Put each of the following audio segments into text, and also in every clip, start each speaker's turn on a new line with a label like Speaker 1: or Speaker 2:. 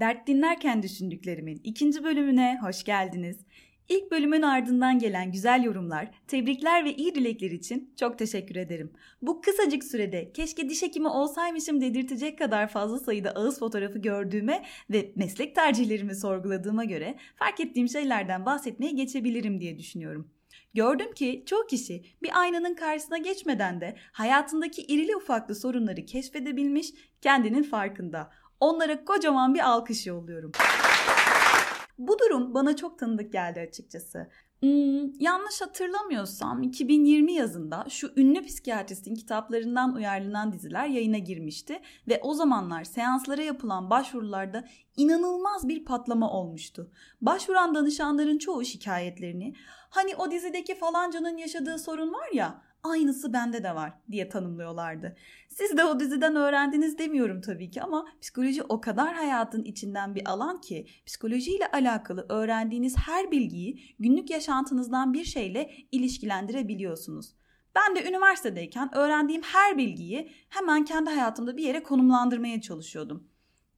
Speaker 1: Dert dinlerken düşündüklerimin ikinci bölümüne hoş geldiniz. İlk bölümün ardından gelen güzel yorumlar, tebrikler ve iyi dilekler için çok teşekkür ederim. Bu kısacık sürede keşke diş hekimi olsaymışım dedirtecek kadar fazla sayıda ağız fotoğrafı gördüğüme ve meslek tercihlerimi sorguladığıma göre fark ettiğim şeylerden bahsetmeye geçebilirim diye düşünüyorum. Gördüm ki çoğu kişi bir aynanın karşısına geçmeden de hayatındaki irili ufaklı sorunları keşfedebilmiş, kendinin farkında. Onlara kocaman bir alkış yolluyorum. Bu durum bana çok tanıdık geldi açıkçası. Hmm, yanlış hatırlamıyorsam 2020 yazında şu ünlü psikiyatristin kitaplarından uyarlanan diziler yayına girmişti ve o zamanlar seanslara yapılan başvurularda inanılmaz bir patlama olmuştu. Başvuran danışanların çoğu şikayetlerini hani o dizideki falancanın yaşadığı sorun var ya aynısı bende de var diye tanımlıyorlardı. Siz de o diziden öğrendiniz demiyorum tabii ki ama psikoloji o kadar hayatın içinden bir alan ki psikolojiyle alakalı öğrendiğiniz her bilgiyi günlük yaşantınızdan bir şeyle ilişkilendirebiliyorsunuz. Ben de üniversitedeyken öğrendiğim her bilgiyi hemen kendi hayatımda bir yere konumlandırmaya çalışıyordum.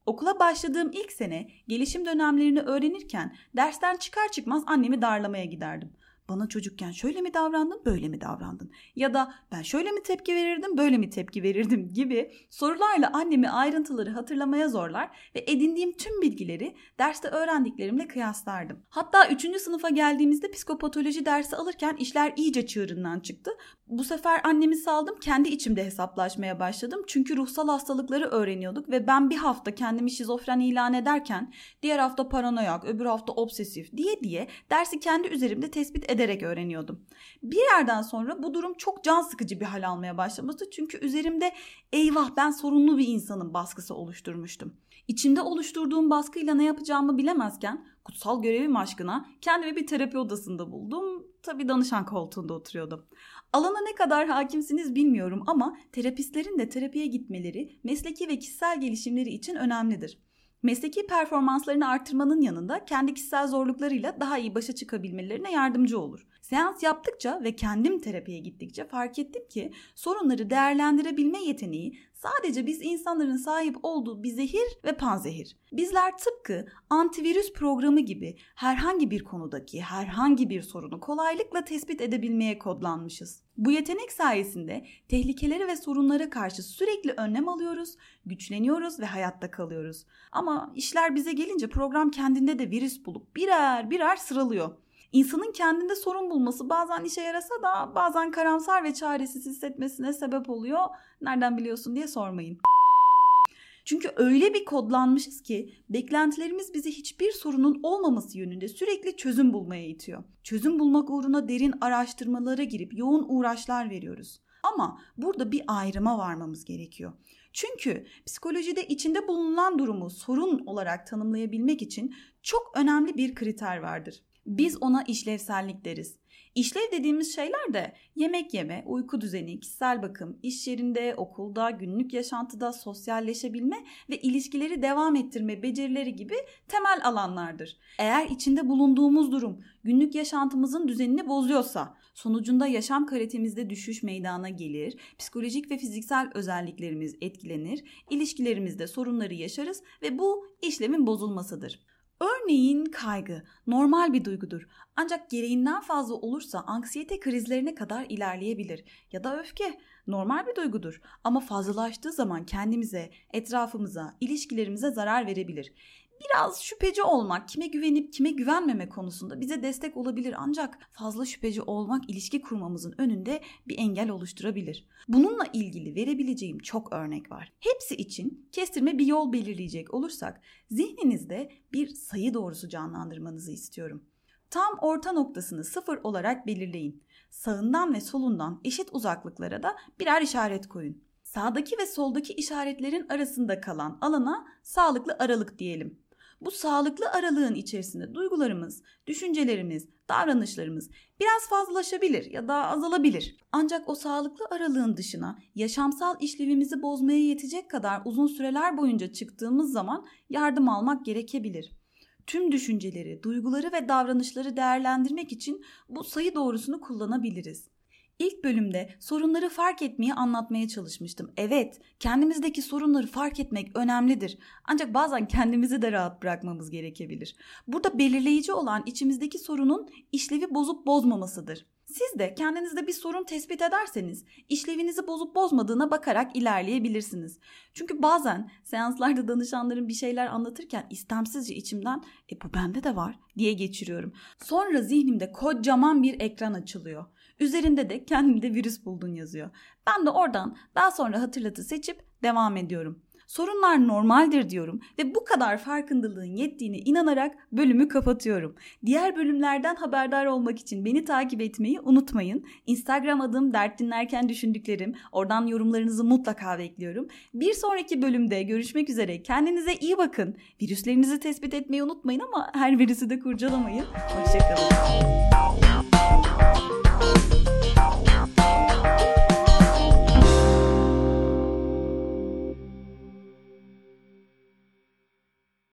Speaker 1: Okula başladığım ilk sene gelişim dönemlerini öğrenirken dersten çıkar çıkmaz annemi darlamaya giderdim. Bana çocukken şöyle mi davrandın, böyle mi davrandın? Ya da ben şöyle mi tepki verirdim, böyle mi tepki verirdim gibi sorularla annemi ayrıntıları hatırlamaya zorlar ve edindiğim tüm bilgileri derste öğrendiklerimle kıyaslardım. Hatta 3. sınıfa geldiğimizde psikopatoloji dersi alırken işler iyice çığırından çıktı. Bu sefer annemi saldım, kendi içimde hesaplaşmaya başladım. Çünkü ruhsal hastalıkları öğreniyorduk ve ben bir hafta kendimi şizofren ilan ederken diğer hafta paranoyak, öbür hafta obsesif diye diye dersi kendi üzerimde tespit ederek öğreniyordum. Bir yerden sonra bu durum çok can sıkıcı bir hal almaya başlamıştı. Çünkü üzerimde eyvah ben sorunlu bir insanın baskısı oluşturmuştum. İçimde oluşturduğum baskıyla ne yapacağımı bilemezken kutsal görevim aşkına kendimi bir terapi odasında buldum. Tabii danışan koltuğunda oturuyordum. Alana ne kadar hakimsiniz bilmiyorum ama terapistlerin de terapiye gitmeleri mesleki ve kişisel gelişimleri için önemlidir. Mesleki performanslarını artırmanın yanında kendi kişisel zorluklarıyla daha iyi başa çıkabilmelerine yardımcı olur. Seans yaptıkça ve kendim terapiye gittikçe fark ettim ki sorunları değerlendirebilme yeteneği sadece biz insanların sahip olduğu bir zehir ve panzehir. Bizler tıpkı antivirüs programı gibi herhangi bir konudaki herhangi bir sorunu kolaylıkla tespit edebilmeye kodlanmışız. Bu yetenek sayesinde tehlikeleri ve sorunlara karşı sürekli önlem alıyoruz, güçleniyoruz ve hayatta kalıyoruz. Ama işler bize gelince program kendinde de virüs bulup birer birer sıralıyor. İnsanın kendinde sorun bulması bazen işe yarasa da bazen karamsar ve çaresiz hissetmesine sebep oluyor. Nereden biliyorsun diye sormayın. Çünkü öyle bir kodlanmışız ki beklentilerimiz bizi hiçbir sorunun olmaması yönünde sürekli çözüm bulmaya itiyor. Çözüm bulmak uğruna derin araştırmalara girip yoğun uğraşlar veriyoruz. Ama burada bir ayrıma varmamız gerekiyor. Çünkü psikolojide içinde bulunan durumu sorun olarak tanımlayabilmek için çok önemli bir kriter vardır. Biz ona işlevsellik deriz. İşlev dediğimiz şeyler de yemek yeme, uyku düzeni, kişisel bakım, iş yerinde, okulda, günlük yaşantıda sosyalleşebilme ve ilişkileri devam ettirme becerileri gibi temel alanlardır. Eğer içinde bulunduğumuz durum günlük yaşantımızın düzenini bozuyorsa, sonucunda yaşam kalitemizde düşüş meydana gelir, psikolojik ve fiziksel özelliklerimiz etkilenir, ilişkilerimizde sorunları yaşarız ve bu işlemin bozulmasıdır. Örneğin kaygı normal bir duygudur. Ancak gereğinden fazla olursa anksiyete krizlerine kadar ilerleyebilir ya da öfke normal bir duygudur. Ama fazlalaştığı zaman kendimize, etrafımıza, ilişkilerimize zarar verebilir biraz şüpheci olmak, kime güvenip kime güvenmeme konusunda bize destek olabilir ancak fazla şüpheci olmak ilişki kurmamızın önünde bir engel oluşturabilir. Bununla ilgili verebileceğim çok örnek var. Hepsi için kestirme bir yol belirleyecek olursak zihninizde bir sayı doğrusu canlandırmanızı istiyorum. Tam orta noktasını sıfır olarak belirleyin. Sağından ve solundan eşit uzaklıklara da birer işaret koyun. Sağdaki ve soldaki işaretlerin arasında kalan alana sağlıklı aralık diyelim. Bu sağlıklı aralığın içerisinde duygularımız, düşüncelerimiz, davranışlarımız biraz fazlalaşabilir ya da azalabilir. Ancak o sağlıklı aralığın dışına yaşamsal işlevimizi bozmaya yetecek kadar uzun süreler boyunca çıktığımız zaman yardım almak gerekebilir. Tüm düşünceleri, duyguları ve davranışları değerlendirmek için bu sayı doğrusunu kullanabiliriz. İlk bölümde sorunları fark etmeyi anlatmaya çalışmıştım. Evet, kendimizdeki sorunları fark etmek önemlidir. Ancak bazen kendimizi de rahat bırakmamız gerekebilir. Burada belirleyici olan içimizdeki sorunun işlevi bozup bozmamasıdır. Siz de kendinizde bir sorun tespit ederseniz işlevinizi bozup bozmadığına bakarak ilerleyebilirsiniz. Çünkü bazen seanslarda danışanların bir şeyler anlatırken istemsizce içimden e bu bende de var diye geçiriyorum. Sonra zihnimde kocaman bir ekran açılıyor. Üzerinde de kendimde virüs buldun yazıyor. Ben de oradan daha sonra hatırlatı seçip devam ediyorum. Sorunlar normaldir diyorum ve bu kadar farkındalığın yettiğine inanarak bölümü kapatıyorum. Diğer bölümlerden haberdar olmak için beni takip etmeyi unutmayın. Instagram adım dert dinlerken düşündüklerim. Oradan yorumlarınızı mutlaka bekliyorum. Bir sonraki bölümde görüşmek üzere. Kendinize iyi bakın. Virüslerinizi tespit etmeyi unutmayın ama her virüsü de kurcalamayın. Hoşçakalın.